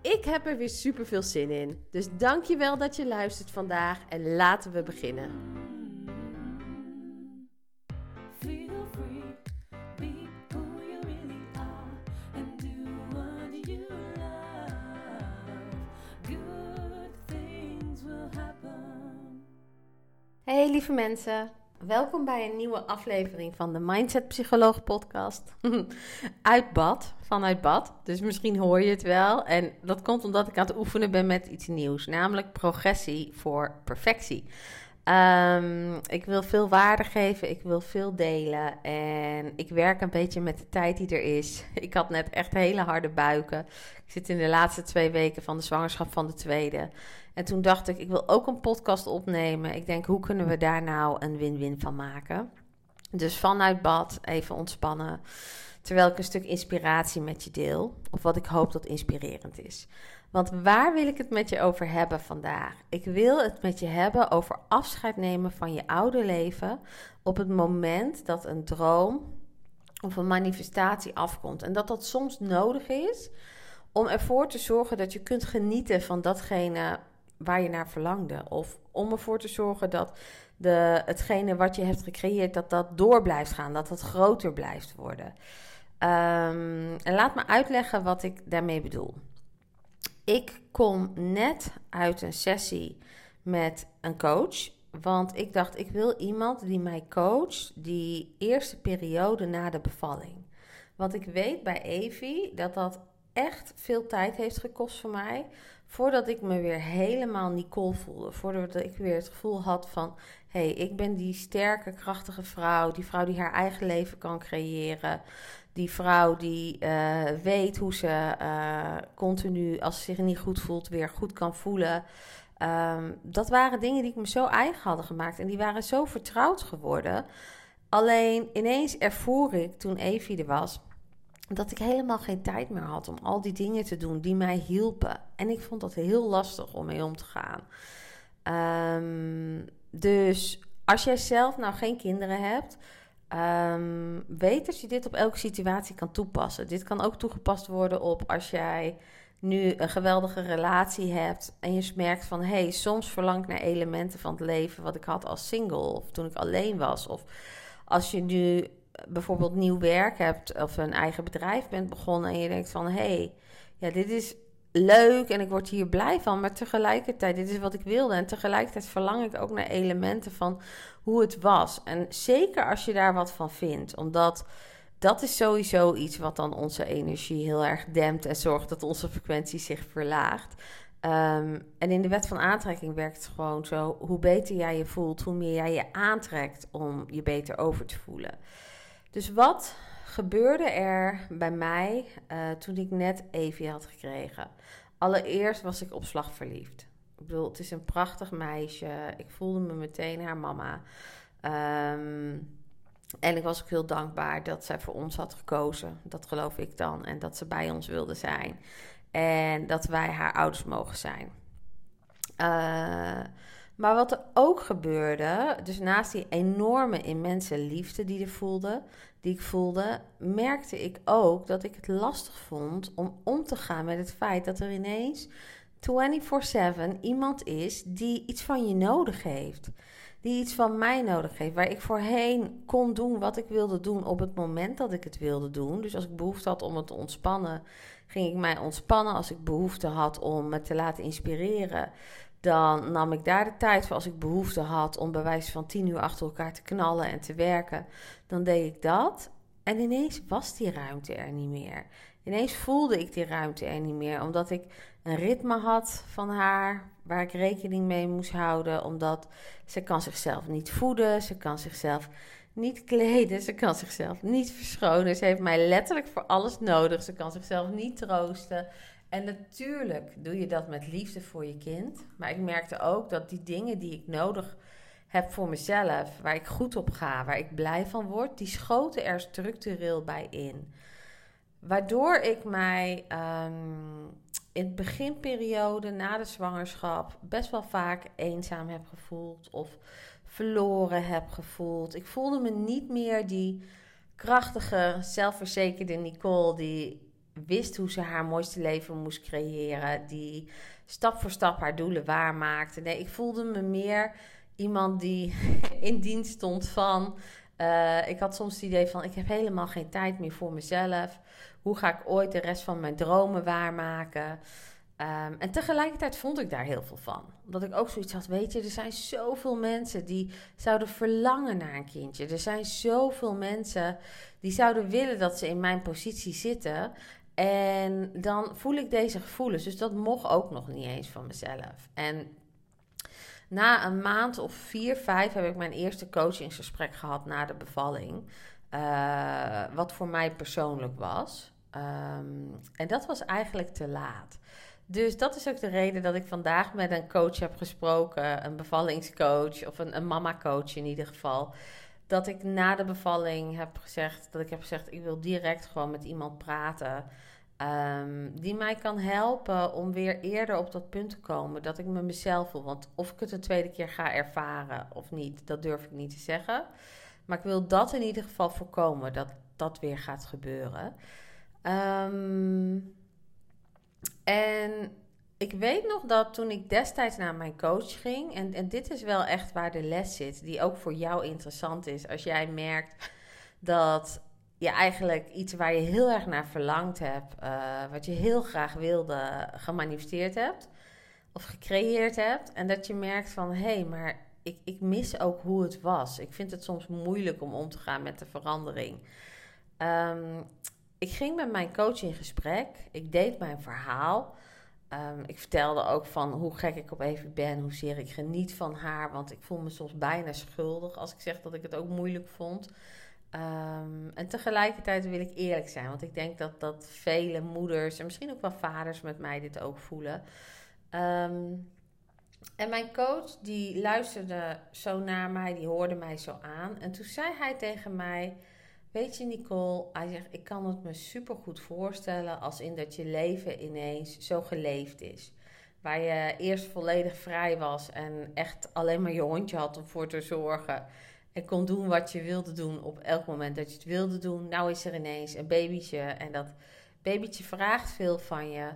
Ik heb er weer super veel zin in. Dus dankjewel dat je luistert vandaag en laten we beginnen. Feel free, be who you really are, and do what you love. Good things will happen. Hey lieve mensen, welkom bij een nieuwe aflevering van de Mindset Psycholoog podcast. Uit bad, vanuit bad. Dus misschien hoor je het wel. En dat komt omdat ik aan het oefenen ben met iets nieuws, namelijk progressie voor perfectie. Ehm, ik wil veel waarde geven, ik wil veel delen en ik werk een beetje met de tijd die er is. Ik had net echt hele harde buiken. Ik zit in de laatste twee weken van de zwangerschap van de tweede. En toen dacht ik, ik wil ook een podcast opnemen. Ik denk, hoe kunnen we daar nou een win-win van maken? Dus vanuit bad, even ontspannen. Terwijl ik een stuk inspiratie met je deel. Of wat ik hoop dat inspirerend is. Want waar wil ik het met je over hebben vandaag? Ik wil het met je hebben over afscheid nemen van je oude leven. Op het moment dat een droom of een manifestatie afkomt. En dat dat soms nodig is om ervoor te zorgen dat je kunt genieten van datgene waar je naar verlangde. Of om ervoor te zorgen dat de, hetgene wat je hebt gecreëerd, dat dat door blijft gaan, dat dat groter blijft worden. Ehm, en laat me uitleggen wat ik daarmee bedoel. Ik kom net uit een sessie met een coach. Want ik dacht, ik wil iemand die mij coacht die eerste periode na de bevalling. Want ik weet bij Evie dat dat echt veel tijd heeft gekost voor mij. Voordat ik me weer helemaal Nicole voelde. Voordat ik weer het gevoel had van... hé, hey, ik ben die sterke, krachtige vrouw. Die vrouw die haar eigen leven kan creëren. Die vrouw die uh, weet hoe ze uh, continu, als ze zich niet goed voelt, weer goed kan voelen. Um, dat waren dingen die ik me zo eigen hadden gemaakt. En die waren zo vertrouwd geworden. Alleen ineens ervoer ik toen Evie er was dat ik helemaal geen tijd meer had om al die dingen te doen die mij hielpen. En ik vond dat heel lastig om mee om te gaan. Um, dus als jij zelf nou geen kinderen hebt, um, weet dat je dit op elke situatie kan toepassen. Dit kan ook toegepast worden op als jij nu een geweldige relatie hebt en je merkt van hé, hey, soms verlang ik naar elementen van het leven wat ik had als single of toen ik alleen was. Of als je nu bijvoorbeeld nieuw werk hebt of een eigen bedrijf bent begonnen en je denkt van hé, hey, ja, dit is leuk en ik word hier blij van, maar tegelijkertijd, dit is wat ik wilde en tegelijkertijd verlang ik ook naar elementen van hoe het was. En zeker als je daar wat van vindt, omdat dat is sowieso iets wat dan onze energie heel erg dempt en zorgt dat onze frequentie zich verlaagt. Um, en in de wet van aantrekking werkt het gewoon zo: hoe beter jij je voelt, hoe meer jij je aantrekt om je beter over te voelen. Dus wat gebeurde er bij mij uh, toen ik net Evie had gekregen? Allereerst was ik op slag verliefd. Ik bedoel, het is een prachtig meisje. Ik voelde me meteen haar mama. Um, en ik was ook heel dankbaar dat zij voor ons had gekozen. Dat geloof ik dan. En dat ze bij ons wilde zijn. En dat wij haar ouders mogen zijn. Uh, maar wat er ook gebeurde, dus naast die enorme immense liefde die, er voelde, die ik voelde, merkte ik ook dat ik het lastig vond om om te gaan met het feit dat er ineens 24/7 iemand is die iets van je nodig heeft. Die iets van mij nodig heeft. Waar ik voorheen kon doen wat ik wilde doen op het moment dat ik het wilde doen. Dus als ik behoefte had om het te ontspannen, ging ik mij ontspannen. Als ik behoefte had om me te laten inspireren, Dan nam ik daar de tijd voor als ik behoefte had om bij wijze van tien uur achter elkaar te knallen en te werken. Dan deed ik dat. En ineens was die ruimte er niet meer. Ineens voelde ik die ruimte er niet meer, omdat ik een ritme had van haar waar ik rekening mee moest houden, omdat ze kan zichzelf niet voeden, ze kan zichzelf niet kleden, ze kan zichzelf niet verschonen, ze heeft mij letterlijk voor alles nodig, ze kan zichzelf niet troosten. En natuurlijk doe je dat met liefde voor je kind, maar ik merkte ook dat die dingen die ik nodig heb voor mezelf, waar ik goed op ga, waar ik blij van word, die schoten er structureel bij in. Waardoor ik mij um, in de beginperiode na de zwangerschap best wel vaak eenzaam heb gevoeld of verloren heb gevoeld. Ik voelde me niet meer die krachtige, zelfverzekerde Nicole die wist hoe ze haar mooiste leven moest creëren, die stap voor stap haar doelen waarmaakte. Nee, ik voelde me meer iemand die in dienst stond van. Uh, ik had soms het idee van: ik heb helemaal geen tijd meer voor mezelf. Hoe ga ik ooit de rest van mijn dromen waarmaken? Um, en tegelijkertijd vond ik daar heel veel van. Dat ik ook zoiets had, weet je, er zijn zoveel mensen die zouden verlangen naar een kindje. Er zijn zoveel mensen die zouden willen dat ze in mijn positie zitten. En dan voel ik deze gevoelens. Dus dat mocht ook nog niet eens van mezelf. En na een maand of vier, vijf heb ik mijn eerste coachingsgesprek gehad na de bevalling. Uh, wat voor mij persoonlijk was. Um, en dat was eigenlijk te laat. Dus dat is ook de reden dat ik vandaag met een coach heb gesproken, een bevallingscoach of een, een mama-coach in ieder geval. Dat ik na de bevalling heb gezegd, dat ik heb gezegd, ik wil direct gewoon met iemand praten. Um, die mij kan helpen om weer eerder op dat punt te komen. Dat ik me mezelf voel. Want of ik het een tweede keer ga ervaren of niet, dat durf ik niet te zeggen. Maar ik wil dat in ieder geval voorkomen, dat dat weer gaat gebeuren. Um, en ik weet nog dat toen ik destijds naar mijn coach ging, en, en dit is wel echt waar de les zit, die ook voor jou interessant is. Als jij merkt dat je eigenlijk iets waar je heel erg naar verlangd hebt, uh, wat je heel graag wilde, gemanifesteerd hebt of gecreëerd hebt. En dat je merkt van hé, hey, maar ik, ik mis ook hoe het was. Ik vind het soms moeilijk om om te gaan met de verandering. Um, ik ging met mijn coach in gesprek. Ik deed mijn verhaal. Um, ik vertelde ook van hoe gek ik op even ben, hoezeer ik geniet van haar. Want ik voel me soms bijna schuldig als ik zeg dat ik het ook moeilijk vond. Um, en tegelijkertijd wil ik eerlijk zijn, want ik denk dat, dat vele moeders en misschien ook wel vaders met mij dit ook voelen. Um, en mijn coach die luisterde zo naar mij, die hoorde mij zo aan. En toen zei hij tegen mij: Weet je, Nicole, hij zegt: Ik kan het me super goed voorstellen als in dat je leven ineens zo geleefd is. Waar je eerst volledig vrij was en echt alleen maar je hondje had om voor te zorgen. En kon doen wat je wilde doen op elk moment dat je het wilde doen. Nou is er ineens een babytje en dat babytje vraagt veel van je.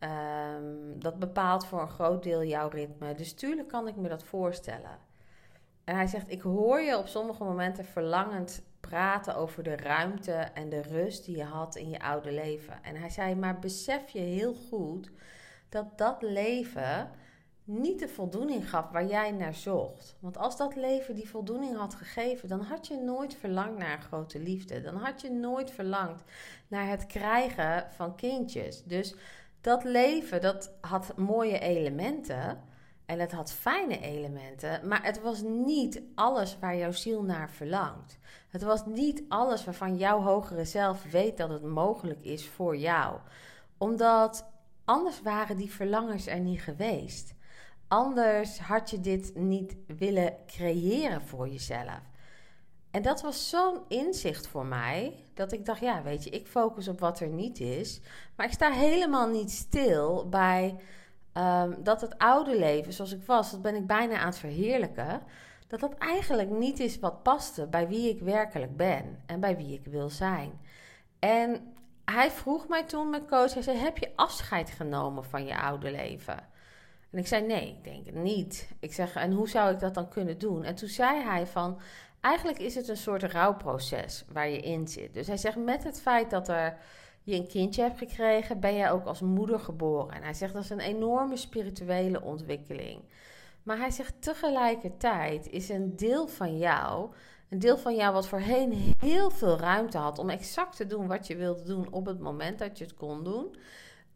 Um, dat bepaalt voor een groot deel jouw ritme. Dus tuurlijk kan ik me dat voorstellen. En hij zegt: Ik hoor je op sommige momenten verlangend praten over de ruimte en de rust die je had in je oude leven. En hij zei: Maar besef je heel goed dat dat leven niet de voldoening gaf waar jij naar zocht. Want als dat leven die voldoening had gegeven, dan had je nooit verlangd naar een grote liefde. Dan had je nooit verlangd naar het krijgen van kindjes. Dus dat leven, dat had mooie elementen. En het had fijne elementen, maar het was niet alles waar jouw ziel naar verlangt. Het was niet alles waarvan jouw hogere zelf weet dat het mogelijk is voor jou. Omdat anders waren die verlangens er niet geweest. Anders had je dit niet willen creëren voor jezelf. En dat was zo'n inzicht voor mij, dat ik dacht, ja, weet je, ik focus op wat er niet is. Maar ik sta helemaal niet stil bij um, dat het oude leven zoals ik was, dat ben ik bijna aan het verheerlijken. Dat dat eigenlijk niet is wat paste bij wie ik werkelijk ben en bij wie ik wil zijn. En hij vroeg mij toen, mijn coach, hij zei, heb je afscheid genomen van je oude leven? En ik zei, nee, ik denk het niet. Ik zeg, en hoe zou ik dat dan kunnen doen? En toen zei hij van, eigenlijk is het een soort rouwproces waar je in zit. Dus hij zegt, met het feit dat er je een kindje hebt gekregen, ben jij ook als moeder geboren. En hij zegt dat is een enorme spirituele ontwikkeling. Maar hij zegt tegelijkertijd is een deel van jou, een deel van jou wat voorheen heel veel ruimte had om exact te doen wat je wilde doen op het moment dat je het kon doen.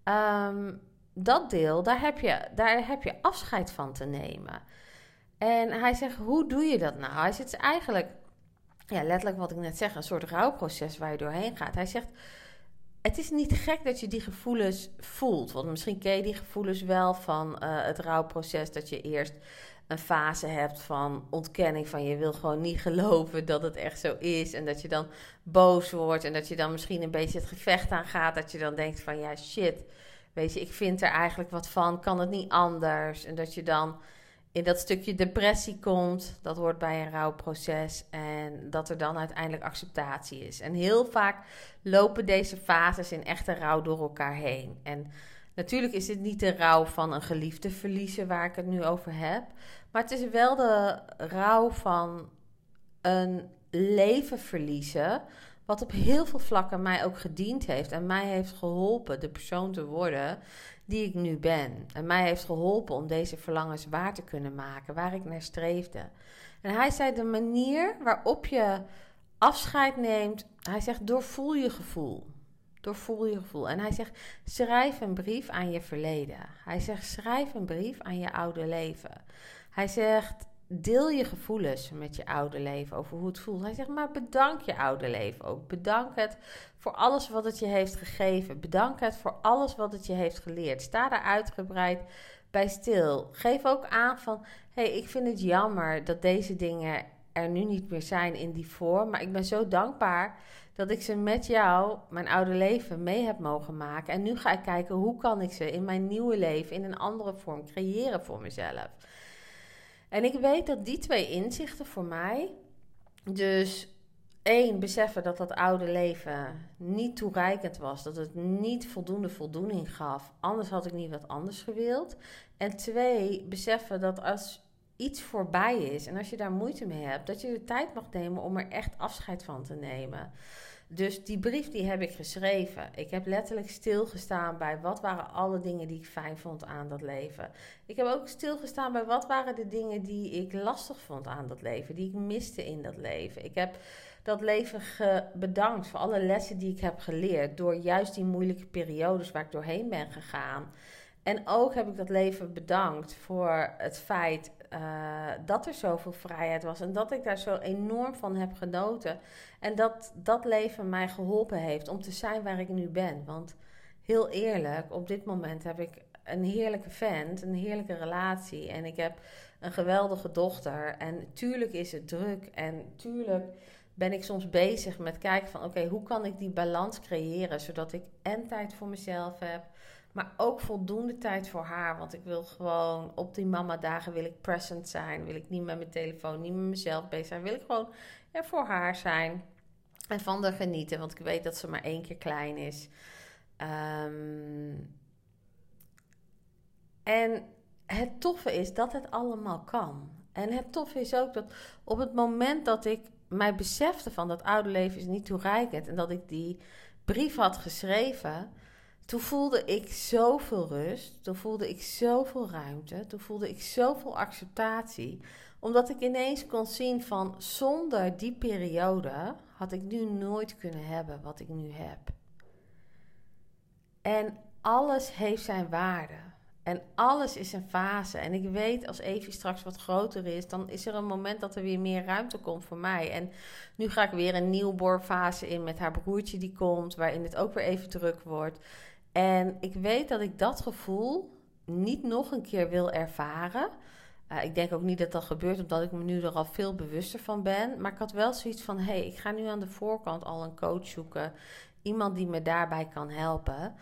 Ehm, dat deel, daar heb, je, daar heb je afscheid van te nemen. En hij zegt, hoe doe je dat nou? Hij zit eigenlijk, ja, letterlijk wat ik net zeg, een soort rouwproces waar je doorheen gaat. Hij zegt, het is niet gek dat je die gevoelens voelt. Want misschien ken je die gevoelens wel van uh, het rouwproces. Dat je eerst een fase hebt van ontkenning. Van je wil gewoon niet geloven dat het echt zo is. En dat je dan boos wordt. En dat je dan misschien een beetje het gevecht aangaat. Dat je dan denkt van ja shit. Weet je, ik vind er eigenlijk wat van. Kan het niet anders? En dat je dan in dat stukje depressie komt. Dat hoort bij een rouwproces. En dat er dan uiteindelijk acceptatie is. En heel vaak lopen deze fases in echte rouw door elkaar heen. En natuurlijk is het niet de rouw van een geliefde verliezen waar ik het nu over heb. Maar het is wel de rouw van een leven verliezen. Wat op heel veel vlakken mij ook gediend heeft en mij heeft geholpen de persoon te worden die ik nu ben. En mij heeft geholpen om deze verlangens waar te kunnen maken, waar ik naar streefde. En hij zei: de manier waarop je afscheid neemt, hij zegt: doorvoel je gevoel. Doorvoel je gevoel. En hij zegt: schrijf een brief aan je verleden. Hij zegt: schrijf een brief aan je oude leven. Hij zegt: deel je gevoelens met je oude leven over hoe het voelt. Hij zegt, maar bedank je oude leven ook. Bedank het voor alles wat het je heeft gegeven. Bedank het voor alles wat het je heeft geleerd. Sta daar uitgebreid bij stil. Geef ook aan van, hey, ik vind het jammer dat deze dingen er nu niet meer zijn in die vorm. Maar ik ben zo dankbaar dat ik ze met jou, mijn oude leven, mee heb mogen maken. En nu ga ik kijken hoe kan ik ze in mijn nieuwe leven in een andere vorm creëren voor mezelf. En ik weet dat die twee inzichten voor mij, dus één, beseffen dat dat oude leven niet toereikend was, dat het niet voldoende voldoening gaf, anders had ik niet wat anders gewild. En twee, beseffen dat als iets voorbij is en als je daar moeite mee hebt, dat je de tijd mag nemen om er echt afscheid van te nemen. Dus die brief die heb ik geschreven. Ik heb letterlijk stilgestaan bij wat waren alle dingen die ik fijn vond aan dat leven. Ik heb ook stilgestaan bij wat waren de dingen die ik lastig vond aan dat leven, die ik miste in dat leven. Ik heb dat leven bedankt voor alle lessen die ik heb geleerd door juist die moeilijke periodes waar ik doorheen ben gegaan. En ook heb ik dat leven bedankt voor het feit uh, dat er zoveel vrijheid was en dat ik daar zo enorm van heb genoten. En dat dat leven mij geholpen heeft om te zijn waar ik nu ben. Want heel eerlijk, op dit moment heb ik een heerlijke vent, een heerlijke relatie en ik heb een geweldige dochter. En tuurlijk is het druk en tuurlijk ben ik soms bezig met kijken van oké, hoe kan ik die balans creëren zodat ik en tijd voor mezelf heb maar ook voldoende tijd voor haar. Want ik wil gewoon op die mama dagen wil ik present zijn. Wil ik niet met mijn telefoon, niet met mezelf bezig zijn. Wil ik gewoon er voor haar zijn. En van haar genieten. Want ik weet dat ze maar één keer klein is. Um, en het toffe is dat het allemaal kan. En het toffe is ook dat op het moment dat ik mij besefte van dat oude leven is niet toereikend. En dat ik die brief had geschreven toen voelde ik zoveel rust. Toen voelde ik zoveel ruimte. Toen voelde ik zoveel acceptatie. Omdat ik ineens kon zien van zonder die periode had ik nu nooit kunnen hebben wat ik nu heb. En alles heeft zijn waarde. En alles is een fase. En ik weet als Evie straks wat groter is, dan is er een moment dat er weer meer ruimte komt voor mij. En nu ga ik weer een nieuwborfase in met haar broertje die komt, waarin het ook weer even druk wordt. En ik weet dat ik dat gevoel niet nog een keer wil ervaren. Uh, ik denk ook niet dat dat gebeurt, omdat ik me nu er al veel bewuster van ben. Maar ik had wel zoiets van: hé, hey, ik ga nu aan de voorkant al een coach zoeken. Iemand die me daarbij kan helpen.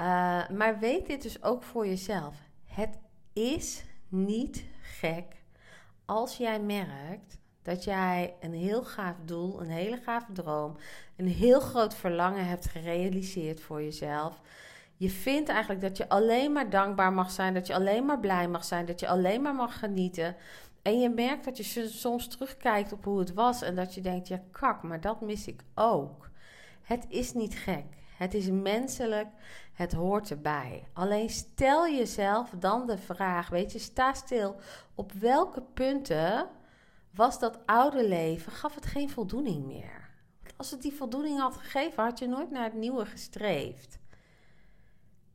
Uh, maar weet dit dus ook voor jezelf. Het is niet gek als jij merkt dat jij een heel gaaf doel, een hele gave droom, een heel groot verlangen hebt gerealiseerd voor jezelf je vindt eigenlijk dat je alleen maar dankbaar mag zijn, dat je alleen maar blij mag zijn, dat je alleen maar mag genieten. En je merkt dat je soms terugkijkt op hoe het was en dat je denkt, ja kak, maar dat mis ik ook. Het is niet gek. Het is menselijk, het hoort erbij. Alleen stel jezelf dan de vraag, weet je, sta stil. Op welke punten was dat oude leven, gaf het geen voldoening meer? Als het die voldoening had gegeven, had je nooit naar het nieuwe gestreefd.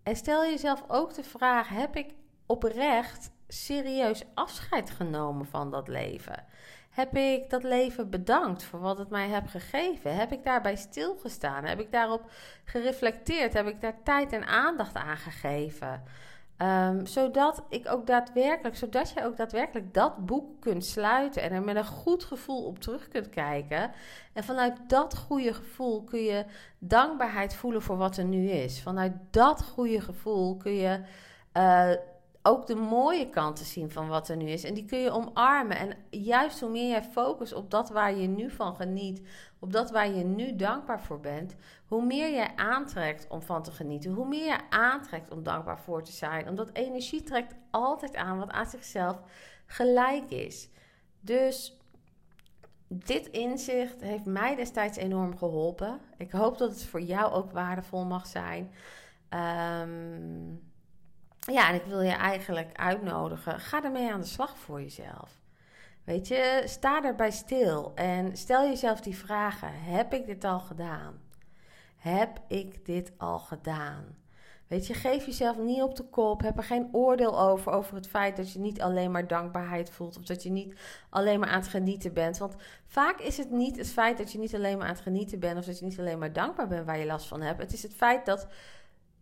En stel jezelf ook de vraag: heb ik oprecht serieus afscheid genomen van dat leven? Heb ik dat leven bedankt voor wat het mij heeft gegeven? Heb ik daarbij stilgestaan? Heb ik daarop gereflecteerd? Heb ik daar tijd en aandacht aan gegeven? Um, zodat ik ook daadwerkelijk, zodat je ook daadwerkelijk dat boek kunt sluiten en er met een goed gevoel op terug kunt kijken. En vanuit dat goede gevoel kun je dankbaarheid voelen voor wat er nu is. Vanuit dat goede gevoel kun je uh, ook de mooie kanten zien van wat er nu is. En die kun je omarmen. En juist hoe meer jij focust op dat waar je nu van geniet, op dat waar je nu dankbaar voor bent, hoe meer jij aantrekt om van te genieten, hoe meer je aantrekt om dankbaar voor te zijn. Omdat energie trekt altijd aan wat aan zichzelf gelijk is. Dus dit inzicht heeft mij destijds enorm geholpen. Ik hoop dat het voor jou ook waardevol mag zijn. Um, ja, en ik wil je eigenlijk uitnodigen. Ga ermee aan de slag voor jezelf. Weet je, sta erbij stil en stel jezelf die vragen: heb ik dit al gedaan? Heb ik dit al gedaan? Weet je, geef jezelf niet op de kop. Heb er geen oordeel over, over het feit dat je niet alleen maar dankbaarheid voelt. Of dat je niet alleen maar aan het genieten bent. Want vaak is het niet het feit dat je niet alleen maar aan het genieten bent. Of dat je niet alleen maar dankbaar bent waar je last van hebt. Het is het feit dat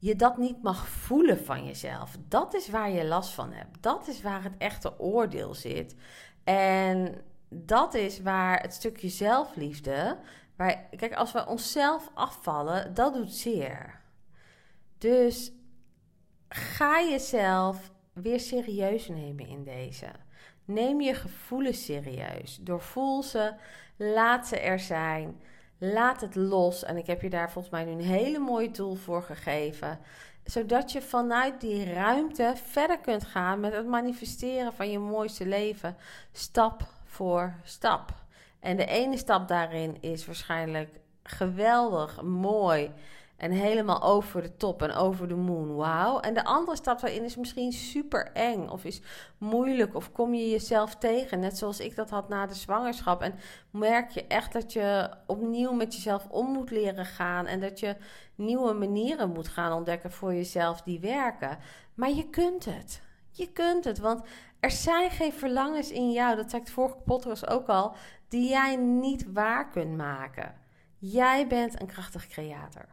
je dat niet mag voelen van jezelf. Dat is waar je last van hebt. Dat is waar het echte oordeel zit. En dat is waar het stukje zelfliefde. Waar, kijk, als we onszelf afvallen, dat doet zeer. Dus ga jezelf weer serieus nemen in deze. Neem je gevoelens serieus. Doorvoel ze, laat ze er zijn. Laat het los. En ik heb je daar volgens mij nu een hele mooie tool voor gegeven. Zodat je vanuit die ruimte verder kunt gaan met het manifesteren van je mooiste leven. Stap voor stap. En de ene stap daarin is waarschijnlijk geweldig, mooi en helemaal over de top en over de moon. Wauw. En de andere stap daarin is misschien super eng of is moeilijk of kom je jezelf tegen. Net zoals ik dat had na de zwangerschap. En merk je echt dat je opnieuw met jezelf om moet leren gaan. En dat je nieuwe manieren moet gaan ontdekken voor jezelf die werken. Maar je kunt het. Je kunt het, want er zijn geen verlangens in jou, dat zei ik de vorige podcast ook al, die jij niet waar kunt maken. Jij bent een krachtig creator.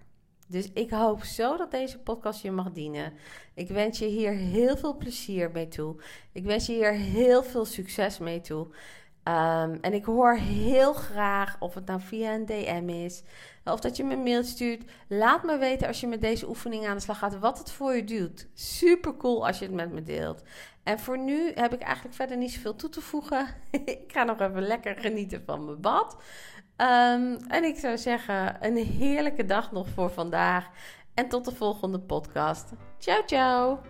Dus ik hoop zo dat deze podcast je mag dienen. Ik wens je hier heel veel plezier mee toe. Ik wens je hier heel veel succes mee toe. Um, en ik hoor heel graag of het nou via een DM is, of dat je me een mail stuurt. Laat me weten als je met deze oefening aan de slag gaat, wat het voor je doet. Super cool als je het met me deelt. En voor nu heb ik eigenlijk verder niet zoveel toe te voegen. ik ga nog even lekker genieten van mijn bad. Um, en ik zou zeggen, een heerlijke dag nog voor vandaag. En tot de volgende podcast. Ciao, ciao.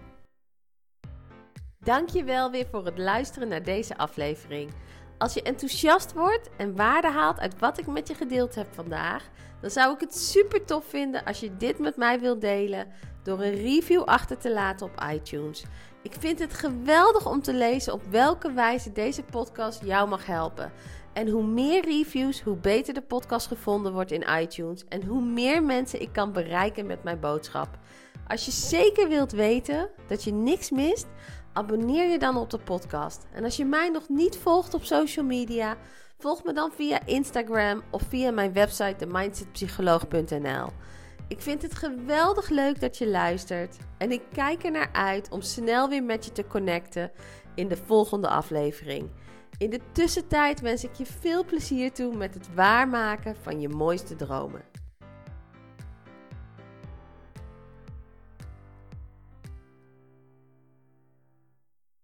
Dankjewel weer voor het luisteren naar deze aflevering. Als je enthousiast wordt en waarde haalt uit wat ik met je gedeeld heb vandaag, dan zou ik het super tof vinden als je dit met mij wilt delen door een review achter te laten op iTunes. Ik vind het geweldig om te lezen op welke wijze deze podcast jou mag helpen. En hoe meer reviews, hoe beter de podcast gevonden wordt in iTunes en hoe meer mensen ik kan bereiken met mijn boodschap. Als je zeker wilt weten dat je niks mist, abonneer je dan op de podcast. En als je mij nog niet volgt op social media, volg me dan via Instagram of via mijn website themindsetpsycholoog.nl. Ik vind het geweldig leuk dat je luistert en ik kijk er naar uit om snel weer met je te connecten in de volgende aflevering. In de tussentijd wens ik je veel plezier toe met het waarmaken van je mooiste dromen.